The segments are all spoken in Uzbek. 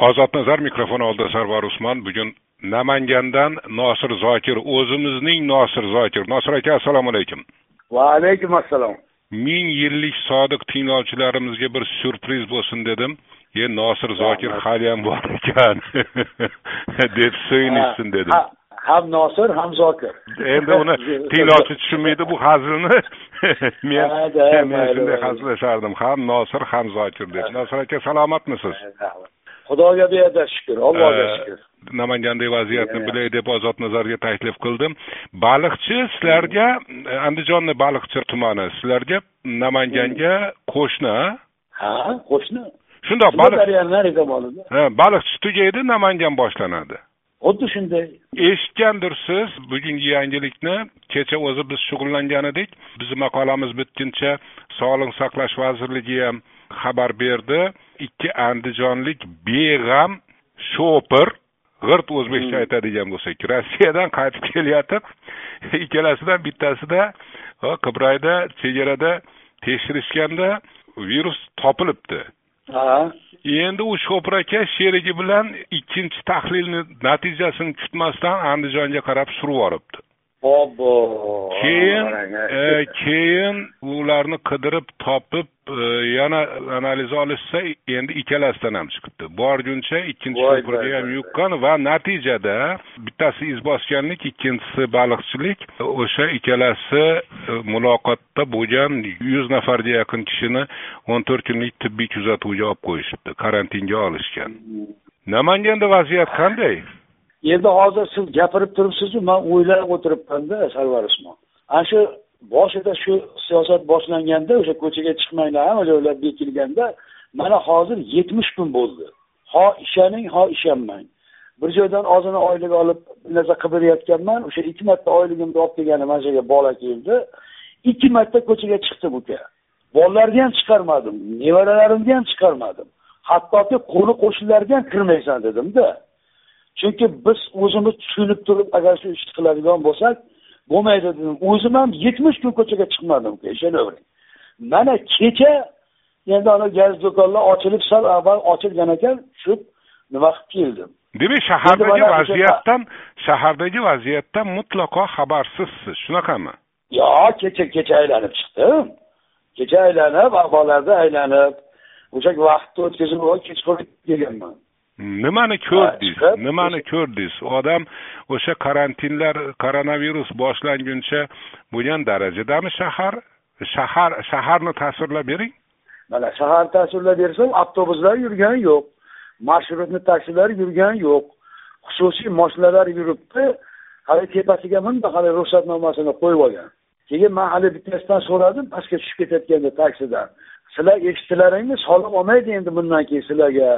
ozod nazar mikrofon oldida sarvar usmon. Bugun namangandan nosir zokir o'zimizning nosir zokir. Nosir aka assalomu alaykum. Va alaykum assalom. Ming yillik sodiq tinglovchilarimizga bir syurpriz bo'lsin dedim. E nosir zokir haliyam bor ekan. deb so'yinishsin dedim. ham nosir ham zokir. Endi uni tinglovchi tushunmaydi bu hazilni. Men men shunday hazillashardim. Ham nosir ham zokir deb. Nosir aka salomatmisiz xudoga beada shukur allohga shukur namangandagi vaziyatni bilay deb ozod nazarga taklif qildim. Baliqchi sizlarga andijonda baliqchi tumani sizlarga namanganga qo'shni ha? Qo'shni? Shundoq baliq baliqchi tugaydi namangan boshlanadi. Xuddi shunday. Eshitgandirsiz bugungi yangilikni kecha o'zi biz shug'ullangan edik bizni maqolamiz bitguncha sog'liqni saqlash vazirligi ham xabar berdi. Ikki andijonlik beg'am shopir g'irt o'zbekcha hmm. aytadigan bo'lsak rossiyadan qaytib kelayotib ikkalasidan bittasida qibrayda chegarada tekshirishganda virus topilibdi. Endi u shopir aka sherigi bilan ikkinchi tahlilni natijasini kutmasdan andijonga qarab surib yuboribdi obbo keyin e, keyin ularni qidirib topib e, yana analiz olishsa endi ikkalasidan ham chiqibdi. Borguncha ikkinchi shofirga ham yuqqan va natijada bittasi izbosganlik ikkinchisi baliqchilik o'sha ikkalasi e, muloqotda bo'lgan yuz nafarga yaqin kishini o'n to'rt kunlik tibbiy kuzatuvga olib qo'yishibdi karantinga olishgan. Hmm. namanganda vaziyat qanday endi hozir siz gapirib turibsizu man o'ylab o'tiribmanda sarvar usmon ana shu boshida shu siyosat boshlanganda o'sha ko'chaga chiqmanglar hamma bekilganda mana hozir yetmish kun bo'ldi. Ho ishoning ho ishonmang. Bir joydan ozini oylik olib bir narsa qilib berayotganman o'sha ikki marta oyligimni olib kelgani mana shu yerga bola keldi. Ikki marta ko'chaga chiqdim uka. Bolalarni ham chiqarmadim nevaralarimni ham chiqarmadim. Hattoki qo'ni qo'shnilarga ham kirmaysan dedimda. Chunki biz o'zimiz tushunib turib agar shu ishni qiladigan bo'lsak bo'lmaydi dedim. O'zim ham yetmish kun ko'chaga chiqmadim ishonavering. Mana kecha endi ana gaz do'konlar ochilib sal avval ochilgan ekan shu nima qilib keldim? Demak shahardagi vaziyatdan shahardagi vaziyatdan mutlaqo xabarsizsiz. Shunaqami? Yo'q kecha kecha aylanib chiqdim. Kecha aylanib ahvollarda aylanib o'sha vaqtni o'tkazib kechqurun kelganman nimani ko'rdingiz nimani ko'rdingiz odam o'sha karantinlar koronavirus boshlanguncha bo'lgan darajadami shahar? Shahar shaharni tasvirlab bering. Mana shaharni tasvirlab bersam avtobuslar yurgani yo'q marshrutni taksilar yurgani yo'q. Xususiy moshinalar yuribdi hali tepasiga bundoq hali ruxsatnomasini qo'yib olgan. Keyin man hali bittasidan so'radim pastga tushib ketayotganda taksidan. Sizlar eshitdilaringmi soliq olmaydi endi bundan keyin sizlarga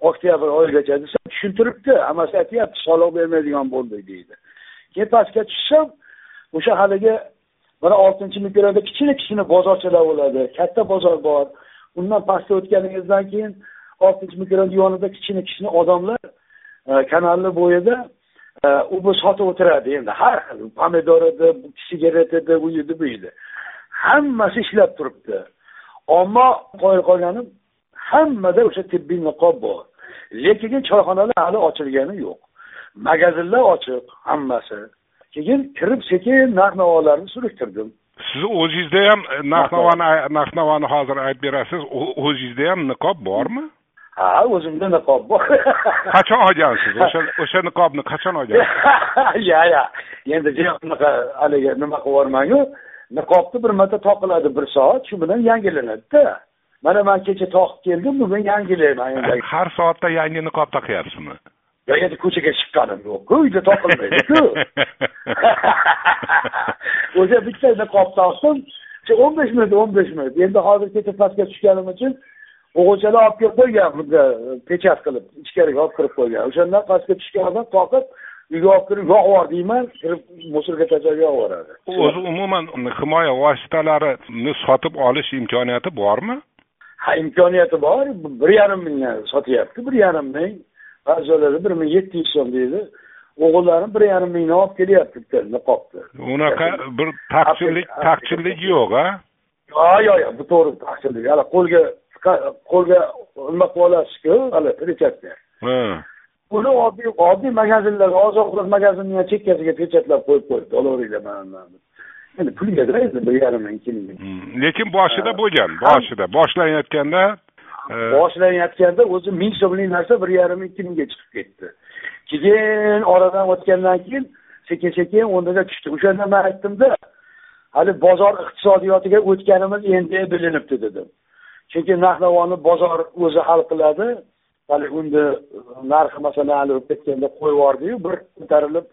oktyabr oyigacha desa tushuntiribdi. Hammasi aytyapti soliq bermaydigan bo'ldik deydi. Keyin pastga tushsam o'sha haligi mana oltinchi mikroda kichkina kichkina bozorchalar bo'ladi katta bozor bor. Undan pastga o'tganingizdan keyin oltinchi mikroni yonida kichkina kichkina odamlar e, kanalni bo'yida e, u bu sotib o'tiradi. Endi har xil pomidor edi sigaret edi u edi bu edi. Hammasi ishlab turibdi. Ammo qoyil qolganim hammada o'sha tibbiy niqob bor. Lekin choyxonalar hali ochilgani yo'q. Magazinlar ochiq hammasi. Keyin kirib sekin narx navolarni surishtirdim. Siz o'zingizda ham narx navoni narx navoni hozir aytib berasiz o'zingizda ham niqob bormi? Ha o'zimda niqob bor. Qachon olgansiz? O'sha o'sha niqobni qachon olgansiz? Ya ya. Endi unaqa haligi nima qilib yubormangu? Niqobni bir marta toqiladi bir soat shu bilan yangilanadida mana man kecha toqib keldim bugun yangilayman har soatda yangi niqob taqyapsizmi yo'q endi ko'chaga chiqqanim yo'qku uyda toqilmaydiku o'sha bitta niqob taqdim. O'n besh minut o'n besh minut. Endi hozir kecha pastga tushganim uchun o'g'ilchalar olib kelib qo'ygan bunga pechat qilib ichkariga olib kirib qo'ygan. O'shandan pastga tushganidan qoqib uyga olib kirib yog'ib yubor deyman kirib musorga tashlab yog'ib yuboradi o'zi umuman himoya vositalarini sotib olish imkoniyati bormi ha imkoniyati bor bir yarim mingga sotyapti bir yarim ming. Ba'zi joylarda bir ming yetti yuz so'm deydi. O'g'illarim bir yarim mingdan olib kelyapti bitta niqobni unaqa bir taqchillik taqchillik yo'q a yo'q yo'q bu to'g'ri taqchillik. Hali qo'lga qo'lga nima qilib olasizku hali перечатка uni oddiy oddiy magazinlarga oziq ovqat magazinini chekkasiga pechatlab qo'yib qo'yibdi olaveringlar mana endi pulgada endi bir yarim ming ming hmm. lekin boshida bo'lgan boshida boshlanayotganda e, boshlanayotganda o'zi ming so'mlik narsa bir yarim ikki mingga chiqib ketdi. Keyin oradan o'tgandan keyin sekin sekin o'rniga tushdi. O'shanda man aytdimda hali bozor iqtisodiyotiga o'tganimiz endi bilinibdi dedim. Chunki narx navoni bozor o'zi hal qiladi. Hali unda narxi masalan hali ketganda qo'yib yubordiyu bir ko'tarilib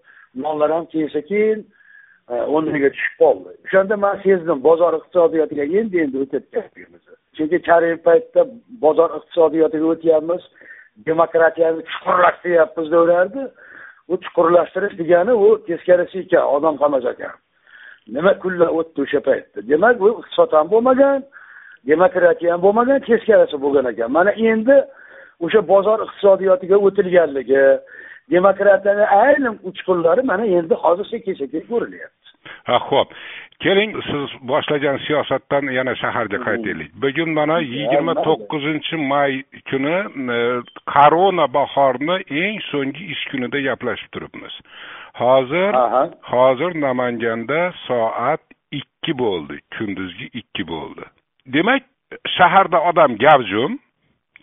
nonlar ham keyin sekin e, o'rniga tushib qoldi o'shanda man sezdim bozor iqtisodiyotiga endi endi o'tyapmiz chunki karim paytda bozor iqtisodiyotiga o'tyapmiz demokratiyani chuqurlashtiryapmiz deyaverardi u chuqurlashtirish degani u teskarisi ekan odam qamash ekan nima kunlar o'tdi o'sha paytda demak u iqtisod ham bo'lmagan demokratiya ham bo'lmagan teskarisi bo'lgan ekan mana endi o'sha bozor iqtisodiyotiga o'tilganligi demokratiyani ayrim uchqunlari mana endi hozir sekin sekin ko'rilyapti. Ha ho'p keling siz boshlagan siyosatdan yana shaharga qaytaylik. Bugun mana yigirma to'qqizinchi may kuni e, korona bahorini eng so'nggi ish kunida gaplashib turibmiz. Hozir hozir namanganda soat ikki bo'ldi kunduzgi ikki bo'ldi. Demak shaharda odam gavjum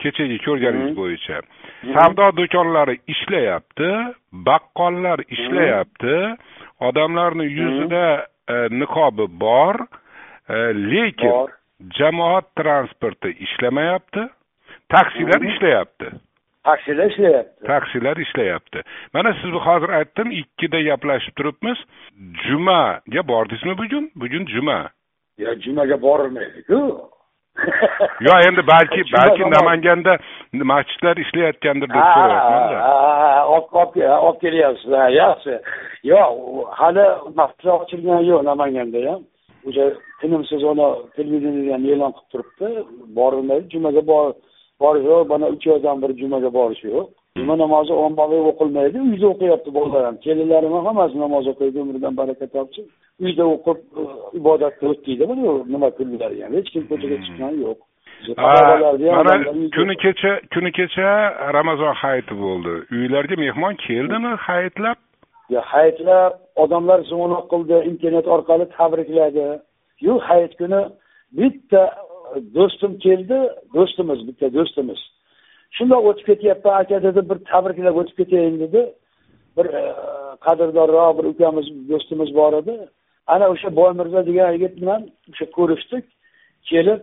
kechagi ko'rganingiz bo'yicha. Savdo do'konlari ishlayapti baqqollar ishlayapti. Odamlarni yuzida e, niqobi bor e, lekin jamoat transporti ishlamayapti taksilar ishlayapti. Taksilar ishlayapti. Taksilar ishlayapti. Mana siz hozir aytdim ikkida gaplashib turibmiz. Jumaga bordingizmi bugun bugun juma. Yo jumaga borilmaydiku yo endi balki balki namanganda masjidlar ishlayotgandir deb so'rayapmanda olib kelyapsiz ha yaxshi. Yo'q hali masjidlar ochilgani yo'q namanganda ham o'sha tinimsiz uni televideniyada ham e'lon qilib turibdi. Borilmaydi. Jumaga borish yo'q mana uch oydan beri jumaga borish yo'q juma namozi ommaviy o'qilmaydi uyda o'qiyapti bolalar ham kelinlarim ham hammasi namoz o'qiydi umridan baraka topsin uyda o'qib e, ibodatda o'tdiydi nima kunlari ham hech kim ko'chaga chiqqani yo'q. Mana kuni kecha kuni kecha ramazon hayiti bo'ldi. Uylarga mehmon keldimi hayitlab? Hayitlab odamlar zo'noq qildi internet orqali tabrikladi. Yo'q hayit kuni bitta do'stim keldi do'stimiz bitta do'stimiz shundoq o'tib ketyapman aka dedi bir tabriklab o'tib ketayin dedi. Bir e, qadrdonroq bir ukamiz do'stimiz bor edi. Ana o'sha boymirzo degan yigit bilan o'sha ko'rishdik. Kelib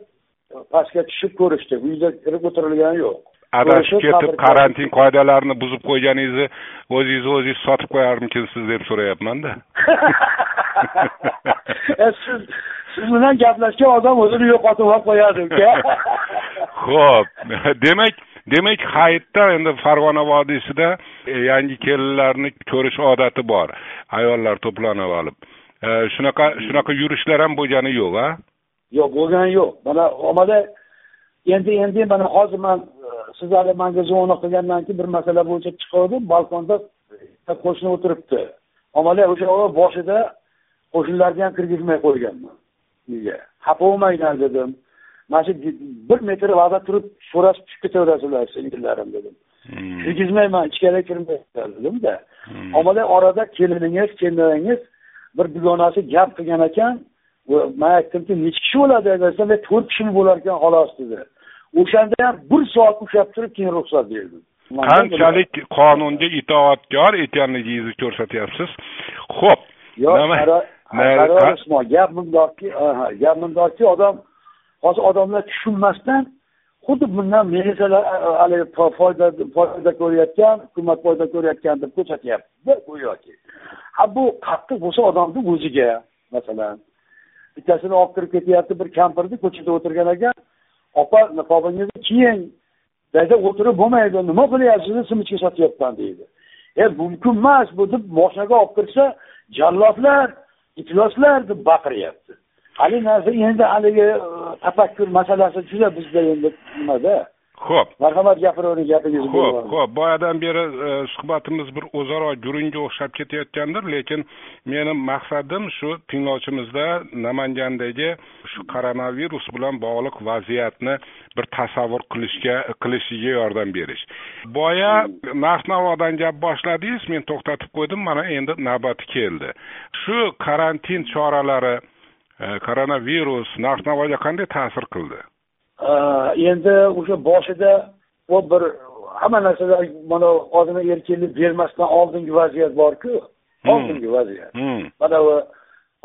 pastga tushib ko'rishdik. Uyda kirib o'tirilgani yo'q. Adashib ketib karantin qoidalarini buzib qo'yganingizni o'zingizni o'zingiz sotib qo'yarmikinsiz deb so'rayapmanda. E, siz siz bilan gaplashgan odam o'zini yo'qotib olib qo'yadi uka. Ho'p demak demak hayitda endi farg'ona vodiysida e, yangi kelinlarni ko'rish odati bor. Ayollar to'planib olib. E, shunaqa shunaqa yurishlar ham bo'lgani yo'q a yo'q bo'lgani yo'q. Mana omada endi endi mana hozir man e, manga звонок qilgandan keyin bir masala bo'yicha chiqavdim. Balkonda e, qo'shni o'tiribdi. Omada o'sha boshida qo'shnilarni ham kirgizmay qo'yganman. Uyga xafa bo'lmanglar dedim. Mana shu bir metr vaqtda turib so'rashib tushib ketaverasizlar singillarim dedim. Hmm. kirgizmayman ichkariga kirmayman dedimda hmm. ommalar orada keliningiz kelinoyingiz bir dugonasi gap qilgan ekan man aytdimki nechi kishi bo'ladi desam to'rt kishi bo'lar ekan xolos dedi. O'shanda ham bir soat ushlab turib keyin ruxsat berdim. Qanchalik qonunga itoatkor ekanligingizni ko'rsatyapsiz? Ho'p yo'q gap bundoqki gap bundoqki odam hozir odamlar tushunmasdan xuddi bundan militsiyalar haligi foyda foyda ko'rayotgan hukumat foyda ko'rayotgan deb ko'rsatyaptida go'yoki. Ha bu qattiq bo'lsa odamni o'ziga masalan. Bittasini olib kirib ketyapti bir kampirni ko'chada o'tirgan ekan. Opa niqobingizni kiying. Dayda o'tirib bo'lmaydi nima qilyapsiz simichka sotyapman deydi. E mumkin emas bu deb moshinaga olib kirsa jallodlar ifloslar deb baqiryapti haligi narsa endi haligi e, tafakkur masalasi juda bizda endi nimada? Ho'p marhamat gapiravering gapingizni ho'p ho'p boyadan beri e, suhbatimiz bir o'zaro gurungga o'xshab ketayotgandir lekin meni maqsadim shu tinglovchimizda namangandagi shu koronavirus bilan bog'liq vaziyatni bir tasavvur qilishga qilishiga yordam berish. Boya narx navodan gap boshladingiz men to'xtatib qo'ydim mana endi navbati keldi. Shu karantin choralari koronavirus narx navoga qanday ta'sir qildi endi o'sha boshida u bir hamma narsalar mana odamga erkinlik bermasdan oldingi vaziyat borku oldingi vaziyat mana bu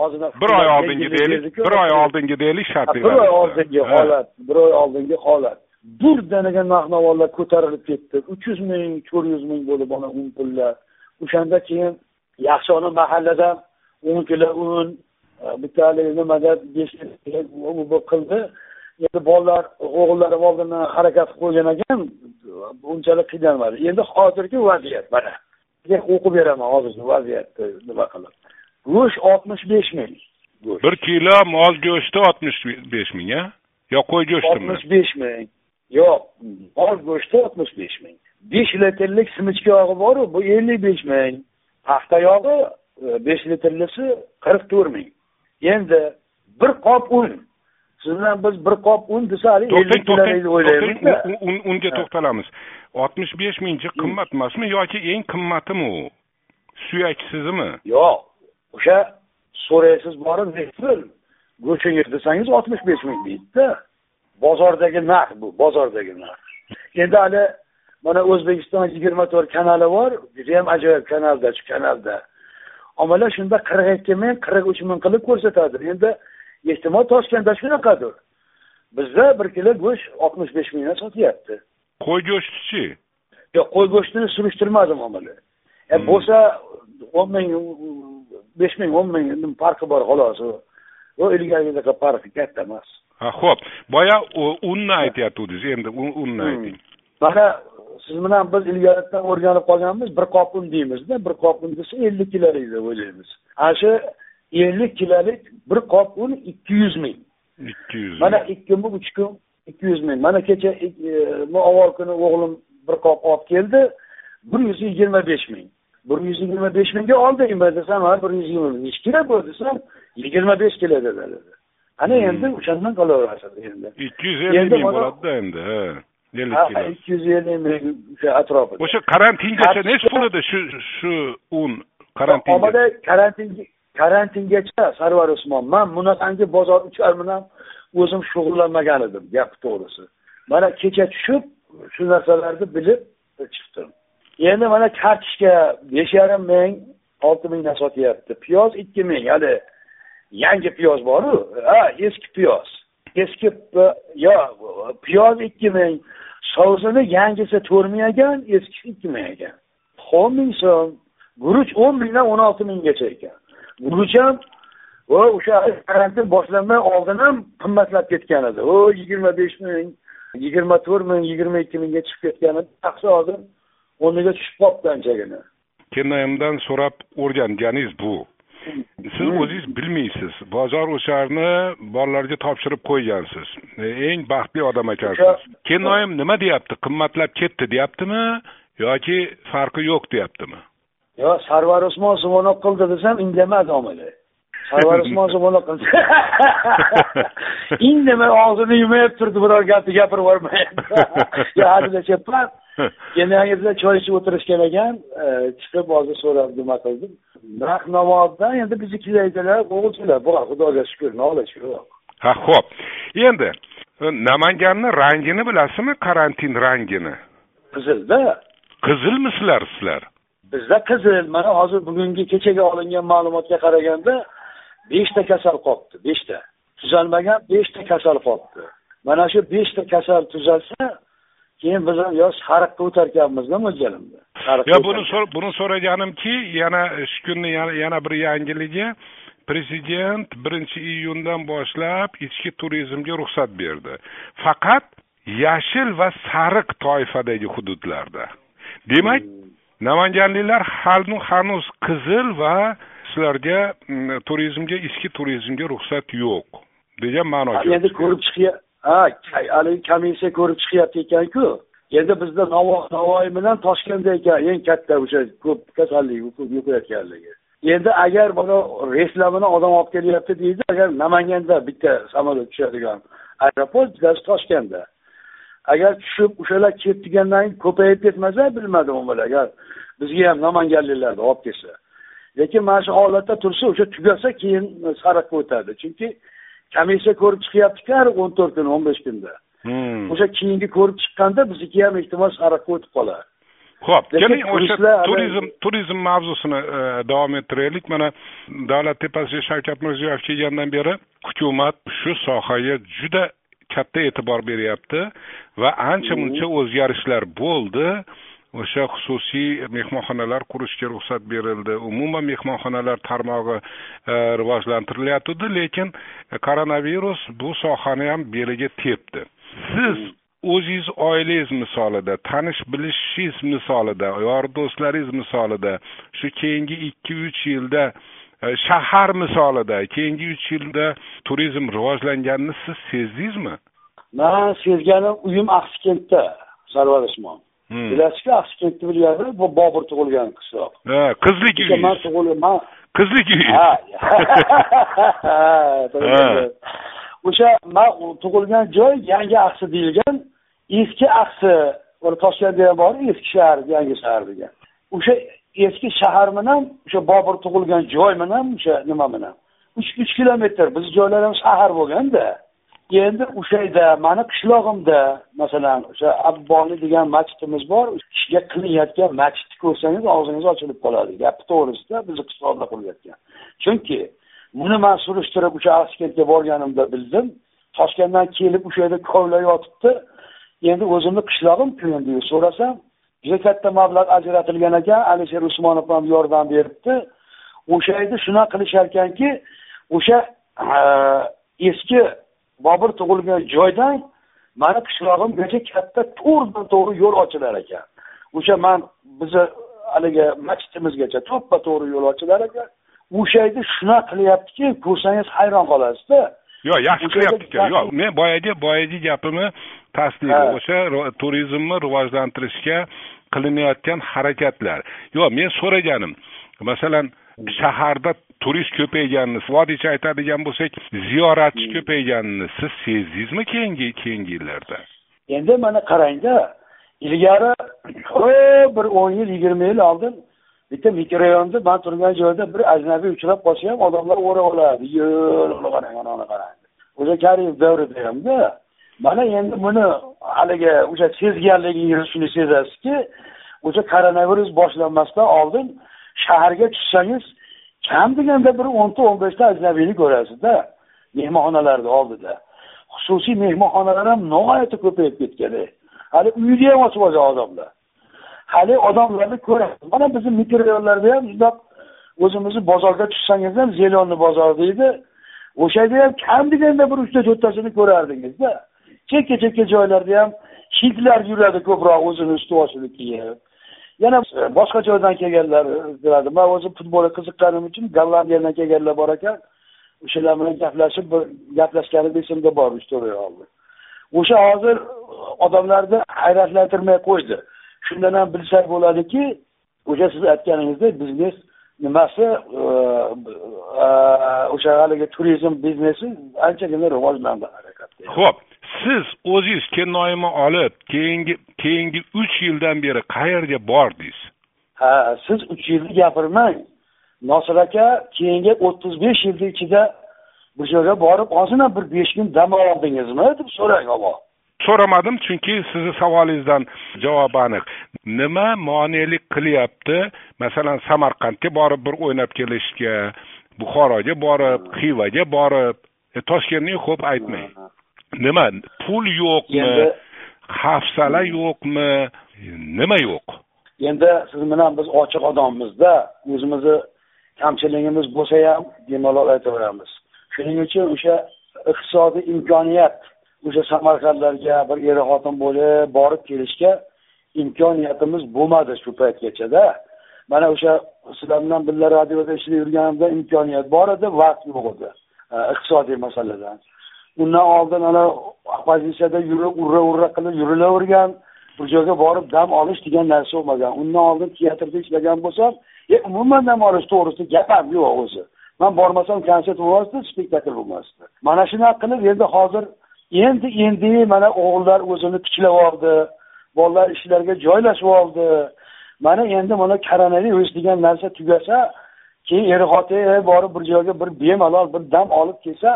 ozgina bir oy oldingi deylik bir oy oldingi deylik Ha, shartli bir oy oldingi holat bir oy oldingi holat birdaniga narx navolar ko'tarilib ketdi uch yuz ming to'rt yuz ming bo'lib mana un pullar o'shanda keyin yaxshi ona mahallada o'n kilo un bitta haligi nimada besh qildi. Endi bolalar o'g'illarim oldindan harakat qilib qo'ygan ekan unchalik qiynalmadi. Endi hozirgi vaziyat mana. O'qib beraman hozirgi vaziyatni nima qilib. Go'sht oltmish besh ming. Bir kilo mol go'shti oltmish besh ming a yo qo'y go'shtimi oltmish besh ming. Yo'q mol go'shti oltmish besh ming. Besh litrlik simichka yog'i boru bu ellik besh ming. Paxta yog'i e, besh litrlisi qirq to'rt ming endi bir qop un. Siz bilan biz bir qop un desa ellik deb un- unga to'xtalamiz. Oltmish besh ming ji qimmat emasmi yoki eng qimmatimi u suyaksizimi yo'q. O'sha so'raysiz borib nektir go'shangiz desangiz oltmish besh ming deydida. Bozordagi narx bu bozordagi narx. Endi hali mana o'zbekiston yigirma to'rt kanali bor. Judayam ajoyib kanalda shu kanalda omalar shunda qirq ikki ming qirq uch ming qilib ko'rsatadi. Endi ehtimol toshkentda shunaqadir. Bizda bir kilo go'sht oltmish besh mingdan sotyapti. Qo'y go'shtichi? Yo'q qo'y go'shtini surishtirmadim omili e Hmm. bo'lsa o'n ming besh ming o'n ming farqi bor xolos. U u ilgarigidaqa farqi katta emas. Ha ho'p boya unni aytyaptidingiz endi un- unni ayting. Mana siz bilan biz ilgaridan o'rganib qolganmiz bir qop un deymizda bir qop un desa ellik kilolik deb o'ylaymiz. Ana shu ellik kilolik bir qop un ikki yuz ming. Ikki yuz mana ikki kun uch kun ikki yuz ming. Mana kecha e, avval kuni o'g'lim bir qop olib keldi bir yuz yigirma besh ming. Bir yuz yigirma besh mingga oldingmi desam ha bir yuz yigirma nechi kilo bu desam yigirma besh kilo dedi. Ana Hmm. endi o'shandan qilaverasiz endi. Ikki yuz ellik ming bo'ladida endi ha ha ikki yuz ellik o'sha atrofida o'sha karantingacha nechi pul edi shu shu un karantinga? Omada karantin karantingacha sarvar usmon man bunaqangi bozor uchar bilan o'zim shug'ullanmagan edim. Gap to'g'risi mana kecha tushib shu narsalarni bilib chiqdim endi mana kartoshka besh yarim ming olti mingdan sotyapti piyoz ikki ming. Hali yangi piyoz boru. Ha eski piyoz. Eski yo piyoz ikki ming sovusini yangisi to'rt ming ekan eskisi ikki ming ekan o'n ming so'm guruch o'n mingdan o'n olti minggacha ekan. Guruch ham va o'sha karantin boshlanmay oldin ham qimmatlab ketgan edi. O yigirma besh ming yigirma to'rt ming yigirma ikki mingga chiqib ketgan edi. Taqsi hozir o'rniga tushib qolibdi anchagina. Kennoyimdan so'rab o'rganganingiz bu siz Hmm. o'zingiz bilmaysiz. Bozor o'sharni bolalarga topshirib qo'ygansiz. Eng baxtli odam ekansiz kennoyim nima deyapti? Qimmatlab ketdi deyaptimi? Yoki farqi yo'q deyaptimi? Yo sarvar usmon sumonov qildi desam indamadi omili. Sarvar usmon sumonov qildi. Indamay og'zini yumayib turdi biror gapni gapirib yubormayapti hazillashayapman kenayangizda choy ichib o'tirishgan ekan chiqib hozir so'rab nima qildim. Narx navodan endi biznikilar o'g'ilchilar bor xudoga shukur nola yo'q. Ha ho'p endi e, namanganni rangini bilasizmi? Karantin rangini. Qizilda qizilmi sizlar sizlar? Bizda qizil. Mana hozir bugungi kechaga olingan ma'lumotga qaraganda beshta kasal qolibdi beshta. Tuzalmagan beshta kasal qolibdi mana shu beshta kasal tuzalsa keyin biz ham yo sariqqa o'tarkanmizda Sariqqa yo buni buni so'raganimki yana shu kunni yana, bir yangiligi prezident birinchi iyundan boshlab ichki turizmga ruxsat berdi. Faqat yashil va sariq toifadagi hududlarda. Demak namanganliklar hali hanuz qizil va sizlarga mm, turizmga ichki turizmga ruxsat yo'q degan ma'no endi ko'rib chiqya ha haligi komissiya ko'rib chiqyapti ekanku. Endi bizda navoiy bilan toshkentda ekan. Eng katta o'sha ko'p kasallik yuqayotganligi. Endi agar mana reyslar odam olib kelyapti deydi agar namanganda bitta samolyot tushadigan aeroport bittasi toshkentda. Agar tushib o'shalar kelib turgandan keyin ko'payib ketmasa bilmadim umuman agar bizga ham namanganliklarni olib kelsa. Lekin mana shu holatda tursa o'sha tugasa keyin sariqqa o'tadi. Chunki komissiya ko'rib chiqyaptiku har o'n to'rt kun o'n besh kunda. Hmm. o'sha keyingi ko'rib chiqqanda bizniki ham ehtimol sariqqa o'tib qolar ho'p keling o'sha turizm turizm mavzusini e, davom ettiraylik. Mana davlat tepasiga shavkat mirziyoyev kelgandan beri hukumat shu sohaga juda katta e'tibor beryapti va ancha muncha o'zgarishlar bo'ldi o'sha xususiy mehmonxonalar qurishga ruxsat berildi. Umuman mehmonxonalar tarmog'i e, rivojlantirilayotgandi lekin e, koronavirus bu sohani ham beliga tepdi. Siz o'zingiz oilangiz misolida tanish bilishingiz misolida yor do'stlaringiz misolida shu keyingi ikki uch yilda e, shahar misolida keyingi uch yilda turizm rivojlanganini siz sezdingizmi? Man sezganim uyim axsikentda sarvar usmonov. Hmm. bilasizku axsikentni bilganlar bu bobur tug'ilgan qishloq. Ha qizlik uyi man tug'ilgan man qizlik uyi. Ha o'sha man tug'ilgan joy yangi axsi deyilgan eski axsi toshkentda ham bor eski shahar yangi shahar degan. O'sha eski shahar bilan o'sha bobur tug'ilgan joy bilan o'sha nima bilan uch uch kilometr biz joylar ham shahar bo'lganda endi o'sha yerda mani qishlog'imda masalan o'sha abboni degan masjidimiz bor kishiga qilinayotgan masjidni ko'rsangiz og'zingiz ochilib qoladi gapi to'g'risida bizni qishlog'ida qurilayotgan. Chunki buni man surishtirib o'sha askentga borganimda bildim toshkentdan kelib o'sha yerda kovlar yotibdi. Endi o'zimni qishlog'imku endi so'rasam juda katta mablag' ajratilgan ekan alisher usmonov ham yordam beribdi. O'sha yerda shunaqa qilishar ekanki o'sha eski bobur tug'ilgan joydan mani qishlog'imgacha katta to'g'ridan to'g'ri yo'l ochilar ekan. O'sha man bizni haligi masjidimizgacha to'ppa to'g'ri yo'l ochilar ekan. O'sha yerda shunaqa qilyaptiki ko'rsangiz hayron qolasizda. Yo'q yaxshi qilyapti ekan yo'q men boyagi boyagi gapimni tasdiqi o'sha turizmni rivojlantirishga qilinayotgan harakatlar. Yo'q men so'raganim masalan shaharda turist ko'payganini vodiycha aytadigan bo'lsak ziyoratchi ko'payganini siz sezdingizmi keyingi keyingi yillarda? Endi mana qarangda ilgari bir o'n yil yigirma yil oldin bitta mikrorayonda man turgan joyda bir ajnabiy uchrab qolsa ham odamlar o'rab oladi. Yo'q qarang anani qarang. O'sha karimov davrida hamda mana endi buni haligi o'sha sezganligingizni shuni sezasizki o'sha koronavirus boshlanmasdan oldin shaharga tushsangiz kam deganda bir o'nta o'n beshta ajnabiyni ko'rasizda mehmonxonalarni oldida. Xususiy mehmonxonalar ham nihoyatda ko'payib ketgan e. hali uyni ham ochib olgan odamlar. Hali odamlarni ko'rasiz mana bizni mikrorayonlarda ham shundoq o'zimizni bozorga tushsangiz ham zelonni bozori deydi. O'sha yerda ham kam deganda bir uchta to'rttasini ko'rardingizda chekka chekka joylarda ham hidlar yuradi ko'proq o'zini usti kiyib. Yana e, boshqa joydan kelganlar e, biladi. Man o'zim futbolga qiziqqanim uchun gollandiyadan kelganlar bor ekan. O'shalar bilan gaplashib bir gaplashganim esimda bor uch to'rt oy oldin o'sha hozir odamlarni hayratlantirmay qo'ydi. Shundan ham bilsak bo'ladiki o'sha siz aytganingizdek biznes nimasi e, o'sha haligi turizm biznesi anchagina rivojlandi ho'p siz o'zingiz kennoyimni olib keyingi keyingi uch yildan beri qayerga bordingiz? Ha siz uch yilni gapirmang. Nosir aka keyingi o'ttiz besh yilni ichida bu joyga borib ozgina bir besh kun dam oldingizmi? deb so'rang avval so'ramadim chunki sizni savolingizdan javob aniq. Nima monelik qilyapti? Masalan samarqandga borib bir o'ynab kelishga buxoroga borib xivaga borib. E, toshkentni xo'p aytmang. Nima pul yo'qmi hafsala yo'qmi? Nima yo'q? Endi siz bilan biz ochiq odammizda o'zimizni kamchiligimiz bo'lsa ham bemalol aytaveramiz. Shuning uchun o'sha iqtisodiy imkoniyat o'sha samarqandlarga bir er xotin bo'lib borib kelishga imkoniyatimiz bo'lmadi shu paytgachada. Mana o'sha sizlar bilan birga radioda ishlab yurganimda imkoniyat bor edi vaqt yo'q edi e, iqtisodiy masaladan. Undan oldin ana opozitsiyada yurib urra urra qilib yurilavergan. Bir joyga borib dam olish degan narsa bo'lmagan. Undan oldin teatrda ishlagan bo'lsam e umuman dam olish to'g'risida gap ham yo'q o'zi. Man bormasam konsert bo'lmasdi spektakl bo'lmasdi. Mana shunaqa qilib endi hozir endi endi mana o'g'illar o'zini tiklab oldi bolalar ishlarga joylashib oldi. Mana endi mana koronavirus degan narsa tugasa keyin er xotin borib bir joyga bir bemalol bir dam olib kelsa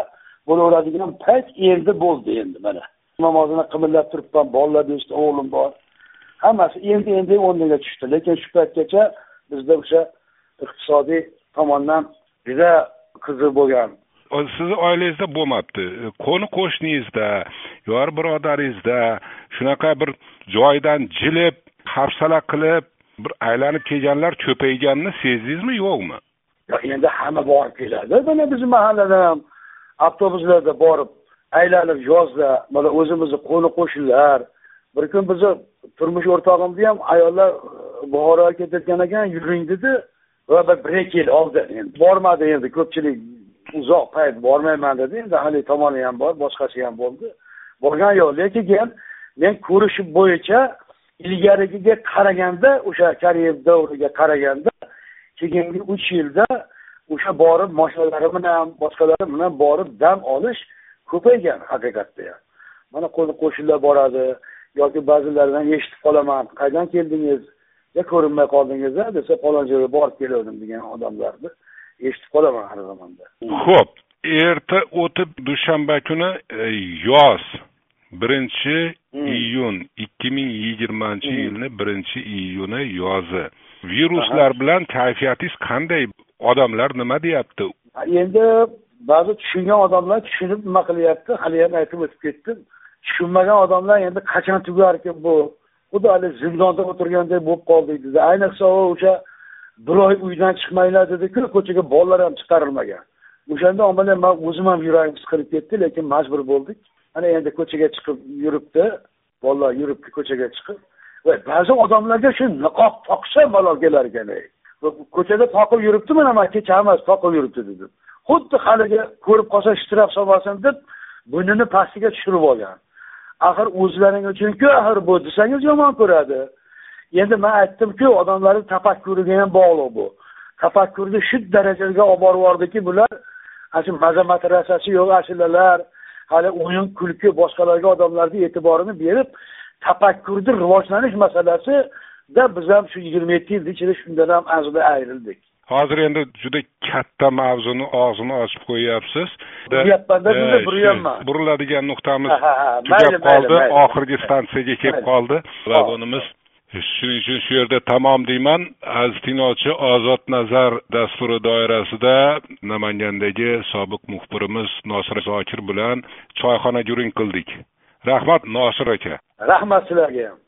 bo'laveradigan payt endi bo'ldi endi mana. Namozini qimillab turibman bolalar beshta o'g'lim bor. Hammasi endi endi o'rniga tushdi. Lekin shu paytgacha bizda o'sha iqtisodiy tomondan juda qiziq bo'lgan. Sizni oilangizda bo'lmabdi. Qo'ni qo'shningizda yor birodaringizda shunaqa bir joydan jilib hafsala qilib bir aylanib kelganlar ko'payganini sezdingizmi yo'qmi? Endi hamma borib keladi. Mana bizni mahalladan ham avtobuslarda borib aylanib yozda mana o'zimizni qo'ni qo'shnilar bir kun bizni turmush o'rtog'imni ham ayollar e, buxoroga ketayotgan ekan yuring dedi va bir ikki yil oldi. Bormadi endi ko'pchilik uzoq payt bormayman dedi. Endi haligi tomoni ham bor boshqasi ham bo'ldi. Borgan yo'q lekin men ko'rishim bo'yicha ilgarigiga qaraganda o'sha kariyev davriga qaraganda keyingi uch yilda o'sha borib moshinalari bilan boshqalari bilan borib dam olish ko'paygan haqiqatda ham mana qo'ni qo'shnilar boradi yoki ba'zilaridan eshitib qolaman qaydan keldingiz? Ya ko'rinmay qoldingiz desa falon joyga borib kelgandim degan odamlarni eshitib qolaman har zamonda ho'p erta o'tib dushanba kuni e, yoz. Birinchi hmm. iyun ikki ming yigirmanchi hmm. yilni birinchi iyuni yozi. Viruslar bilan kayfiyatingiz qanday odamlar nima deyapti? Endi ba'zi tushungan odamlar tushunib nima qilyapti? Hali ham aytib o'tib ketdim. Tushunmagan odamlar endi qachon tugarkin bu? Xuddi hali zindonda o'tirgandek bo'lib qoldik dedi. Ayniqsa o'sha bir oy uydan chiqmanglar dediku ko'chaga bolalar ham chiqarilmagan. O'shanda ommalar man o'zim ham yuragim siqilib ketdi lekin majbur bo'ldik. Ana endi ko'chaga chiqib yuribdi. Bolalar yuribdi ko'chaga chiqib. Va ba'zi odamlarga shu niqob toqsa malol kelar ekan ko'chada toqib yuribdi mana man kecha hammasi toqib yuribdi dedim xuddi haligi ko'rib qolsa shtraf solmasin deb bunini pastiga tushirib olgan. Axir o'zlaring uchunku axir bu desangiz yomon ko'radi. Endi man aytdimku odamlarni tafakkuriga ham bog'liq bu. Tafakkurni shu darajaga olib borib yubordiki bular ana shu maza rasasi yo'q ashulalar hali o'yin kulki boshqalarga odamlarni e'tiborini berib tafakkurni rivojlanish masalasida biz ham shu yigirma yetti yil ichida shundan ham azli ayrildik. Hozir endi juda katta mavzuni og'zini ochib qo'yyapsiz. Buryapmanda juda buryapman. buriladigan nuqtamiz tugab qoldi. oxirgi stansiyaga kelib qoldi. Vagonimiz shuning uchun shu yerda tamom deyman. Aziz tinglovchi ozod nazar dasturi doirasida namangandagi sobiq muxbirimiz nosir zokir bilan choyxona guring qildik. Rahmat nosir aka. Rahmat sizlarga ham